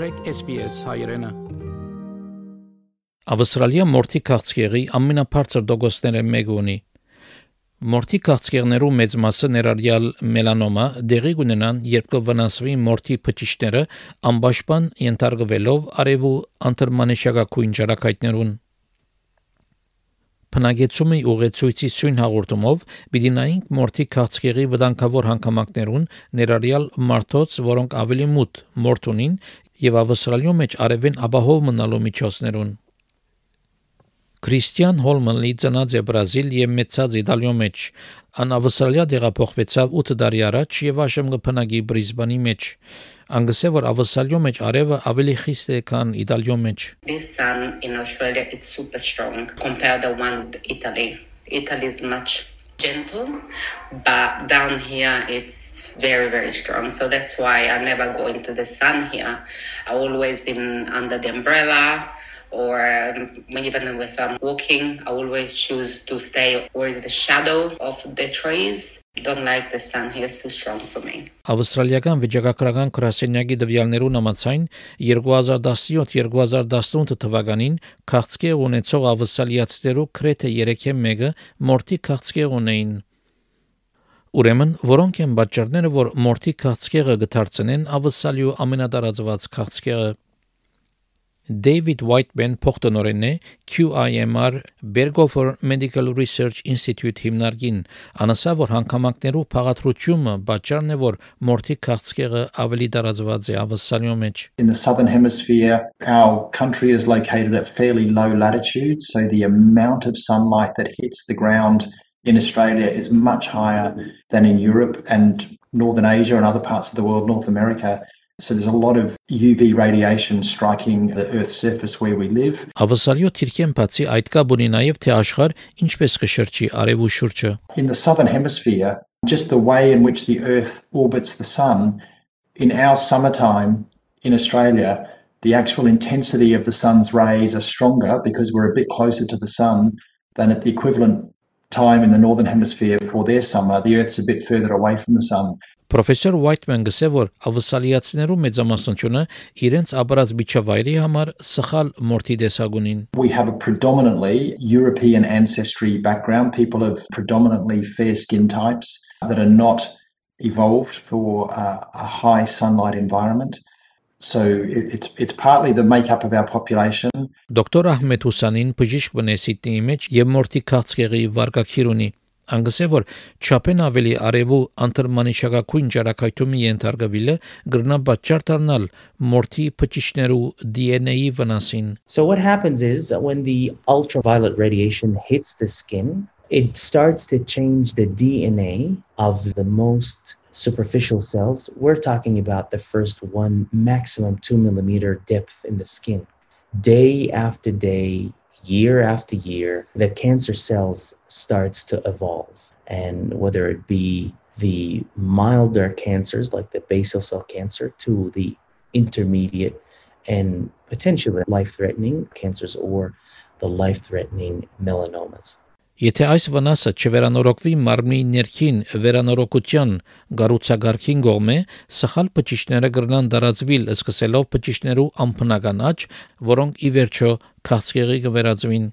մտրեք SPS հայրենը Ավստրալիա մորթի քաղցկեղի ամենաբարձր դոգոստները մեկ ունի Մորթի քաղցկեղներու մեծ մասը ներառյալ մելանոմա դեղի կունենան, երբ կվնասվի մորթի փճիչները ամբաշպան ենթարկվելով արևու անտրմանեշակակույն ճարակայտներուն Փնագեցումի ուղեցույցի սույն հաղորդումով պիտի նայենք մորթի քաղցկեղի վտանգավոր հանգամանքներուն ներառյալ մարդոց, որոնք ավելի մութ մորթ ունին եւ ավստրալիո մեջ արևեն ապահով մնալու միջոցներուն Քրիստիան Հոլմանի ծնած է Բրազիլ եւ մեծած Իտալիո մեջ։ Ան ավստրալիա դեղափոխվեցավ 8 տարի առաջ եւ այժմ կփնագի Բրիզբանի մեջ։ Անգսե որ ավստրալիո մեջ արևը ավելի խիստ է, քան Իտալիո մեջ։ This sun in Australia it's super strong compared to one with Italy. Italy is much gentle, but down here it's very very strong. So that's why I never go into the sun here. I always in under the umbrella or um, even if I'm walking, I always choose to stay where is the shadow of the trees. Don't like the sun here, it's too strong for me. Ավստրալիական վիճակագրական գրասենյակի դվյալներուն համաձայն 2017-2018 թվականին քաղցկեղ ունեցող ավստրալիացիներու քրեթե 3-1-ը մորթի քաղցկեղ ունեին։ Ուրեմն, որոնք են պատճառները, որ մորթի քաղցկեղը գթարցնեն ավստրալիու ամենադարածված քաղցկեղը David Whiteman փոխտնօրենն է QIMR Berghofer Medical Research Institute հիմնարկին անասա որ հանգամանքներու փաղադրությունը պատճառն է որ մորթի քաղցկեղը ավելի տարածված է ավսալյո մեջ In the southern hemisphere our country is located at fairly low latitude so the amount of sunlight that hits the ground in Australia is much higher than in Europe and northern Asia and other parts of the world North America So there's a lot of UV radiation striking the Earth's surface where we live. Ավասալյո թիրքեն բացի այդ կա բունի նաև թե աշխարհ ինչպես կշրջի արևու շուրջը։ In the southern hemisphere, just the way in which the Earth orbits the sun, in our summertime in Australia, the actual intensity of the sun's rays are stronger because we're a bit closer to the sun than at the equivalent time in the northern hemisphere for their summer. The Earth's a bit further away from the sun. Պրոֆեսոր Whiteman գսե որ ավսալիացիներու մեծամասնությունը իրենց ապարած միջավայրի համար սխալ մորթի դեսագունին We have a predominantly European ancestry background people of predominantly fair skin types that are not evolved for uh, a high sunlight environment so it, it's it's partly the makeup of our population. Դոկտոր Ահմեդ Հուսանին բժիշկ բնեսիտի մեջ եւ մորթի քաղցկեղի վարկակիր ունի Անգսե որ չափեն ավելի արևու անտրմանիշակակույն ճարակայթումի ենթարկվելը գրնա պատճառ դառնալ մորթի փճիչներու DNA-ի վնասին So what happens is when the ultraviolet radiation hits the skin it starts to change the DNA of the most superficial cells we're talking about the first one maximum 2 millimeter depth in the skin day after day year after year, the cancer cells starts to evolve. And whether it be the milder cancers like the basal cell cancer to the intermediate and potentially life-threatening cancers or the life-threatening melanomas. Եթե այս վնասը չվերանորոգվի մարմնի ներքին վերանորոգության գառուցագարքին գողմե, սխալ բջիջները կգրնան դարածվիլ, սկսելով բջիջներու ամփնական աճ, որոնք ի վերջո քաղցկեղի կվերածվին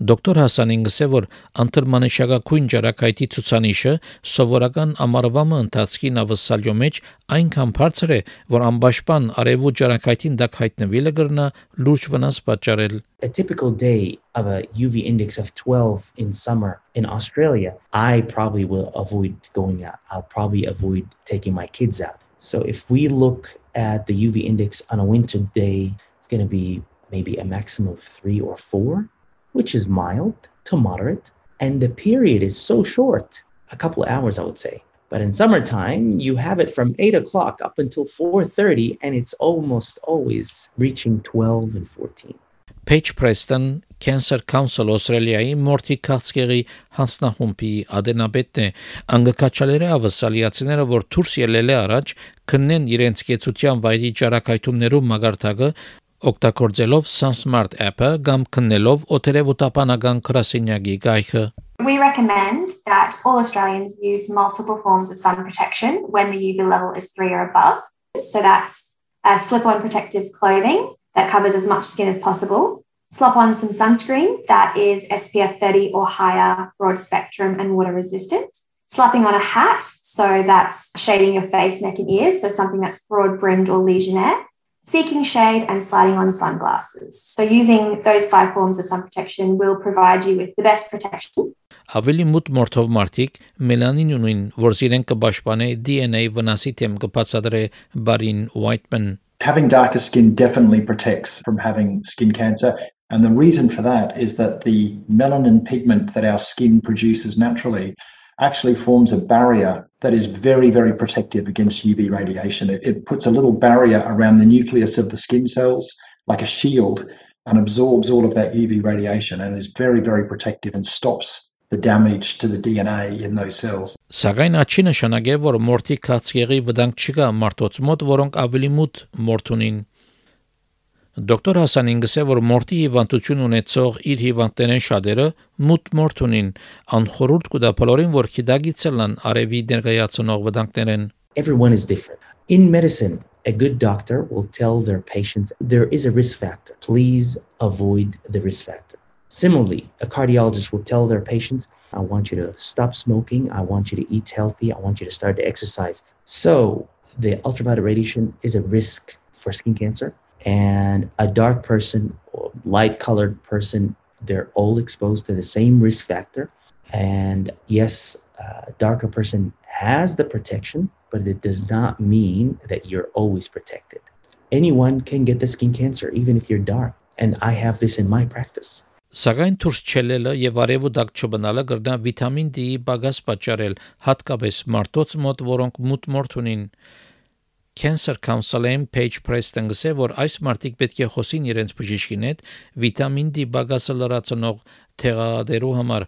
Դոկտոր Հասանին գսե որ անտրմանեշակակույն ջարակայտի ցուցանիշը սովորական ամառվամը ընթացքին ավսալյո մեջ այնքան բարձր է, որ անբաշխան արևու ջարակայտին դա հայտնվելը կրնա լուրջ վնաս պատճառել։ A typical day of a UV index of 12 in summer in Australia, I probably will avoid going out. I'll probably avoid taking my kids out. So if we look at the UV index on a winter day, it's going to be maybe a maximum of 3 or 4 which is mild to moderate. And the period is so short, a couple of hours, I would say. But in summertime, you have it from 8 o'clock up until 4.30, and it's almost always reaching 12 and 14. Paige Preston Cancer Council Australia-ի մորթի քաղցկեղի հանձնախումբի ադենաբետն է անգկաչալերը ավսալիացիները որ դուրս ելել է առաջ քննեն իրենց կեցության վայրի ճարակայթումներու մագարտակը օգտագործելով SunSmart app-ը կամ քննելով օթերևութապանական գրասենյակի գայքը We recommend that all Australians use multiple forms of sun protection when the UV level is 3 or above. So that's uh, slip on protective clothing that covers as much skin as possible. Slop on some sunscreen that is SPF 30 or higher, broad spectrum, and water resistant. Slapping on a hat, so that's shading your face, neck, and ears, so something that's broad brimmed or legionnaire. Seeking shade and sliding on sunglasses. So, using those five forms of sun protection will provide you with the best protection Ավելի մուտ մորթով մարդիկ մելանին ունին, որ իրեն կպաշտպանե DNA վնասի թեմ կբացատրե Բարին Whiteman Having darker skin definitely protects from having skin cancer. And the reason for that is that the melanin pigment that our skin produces naturally actually forms a barrier that is very, very protective against UV radiation. It, it, puts a little barrier around the nucleus of the skin cells, like a shield, and absorbs all of that UV radiation and is very, very protective and stops the damage to the DNA in those cells. Սակայն աչի նշանակե, որ մորթի քացիեղի վտանգ չկա մարդոց մոտ, որոնք ավելի մուտ մորթ ունին։ Դոկտոր Հասանին գսե, որ մորթի հիվանդություն ունեցող իր հիվանդներեն շատերը մուտ մորթ ունին, անխորուրդ կուտա բոլորին, որ քիդագիցելան արևի ներկայացնող վտանգներեն։ Everyone is different. In medicine, a good doctor will tell their patients there is a risk factor. Please avoid the risk factor. Similarly, a cardiologist will tell their patients, I want you to stop smoking, I want you to eat healthy, I want you to start to exercise. So, the ultraviolet radiation is a risk for skin cancer. And a dark person or light colored person, they're all exposed to the same risk factor. And yes, a darker person has the protection, but it does not mean that you're always protected. Anyone can get the skin cancer, even if you're dark. And I have this in my practice. Սակայն դուրս չելելը եւ արևու դակ չբնալը կրնա վիտամին D-ի բագաս պատճառել, հատկապես մարդոց մոտ, որոնք մուտ մորթ ունին։ Cancer Council-ին Page Preston գսե, որ այս մարդիկ պետք է խոսին իրենց բժիշկին հետ վիտամին D բագասը լրացնող թեղադերու համար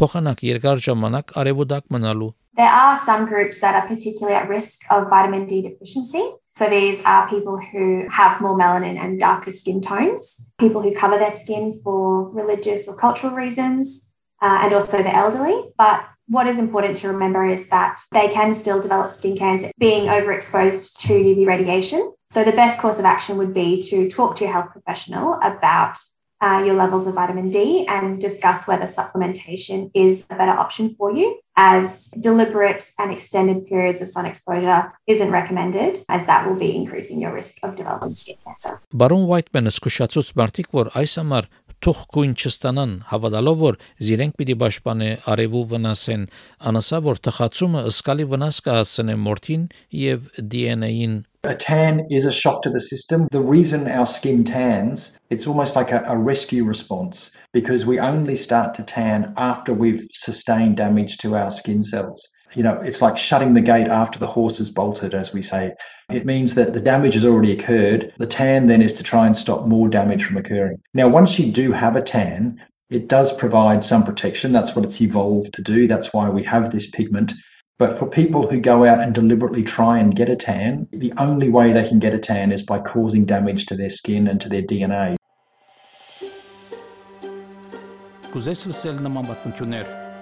փոխանակ երկար ժամանակ արևու դակ մնալու There are some groups that are particularly at risk of vitamin D deficiency. So these are people who have more melanin and darker skin tones, people who cover their skin for religious or cultural reasons, uh, and also the elderly. But what is important to remember is that they can still develop skin cancer being overexposed to UV radiation. So the best course of action would be to talk to your health professional about uh, your levels of vitamin D and discuss whether supplementation is a better option for you, as deliberate and extended periods of sun exposure isn't recommended, as that will be increasing your risk of developing skin cancer. Բարոն Whiteman-ը զսկուշացուց մարդիկ, որ այս համար թող կույն չստանան, հավատալով որ զիրենք պիտի պաշտպանե արևու վնասեն, անասա որ թխացումը ըսկալի վնաս կհասցնե մորթին եւ DNA-ին A tan is a shock to the system. The reason our skin tans, it's almost like a, a, rescue response because we only start to tan after we've sustained damage to our skin cells. you know, it's like shutting the gate after the horse has bolted, as we say. It means that the damage has already occurred. The tan then is to try and stop more damage from occurring. Now, once you do have a tan, it does provide some protection. That's what it's evolved to do. That's why we have this pigment. But for people who go out and deliberately try and get a tan, the only way they can get a tan is by causing damage to their skin and to their DNA.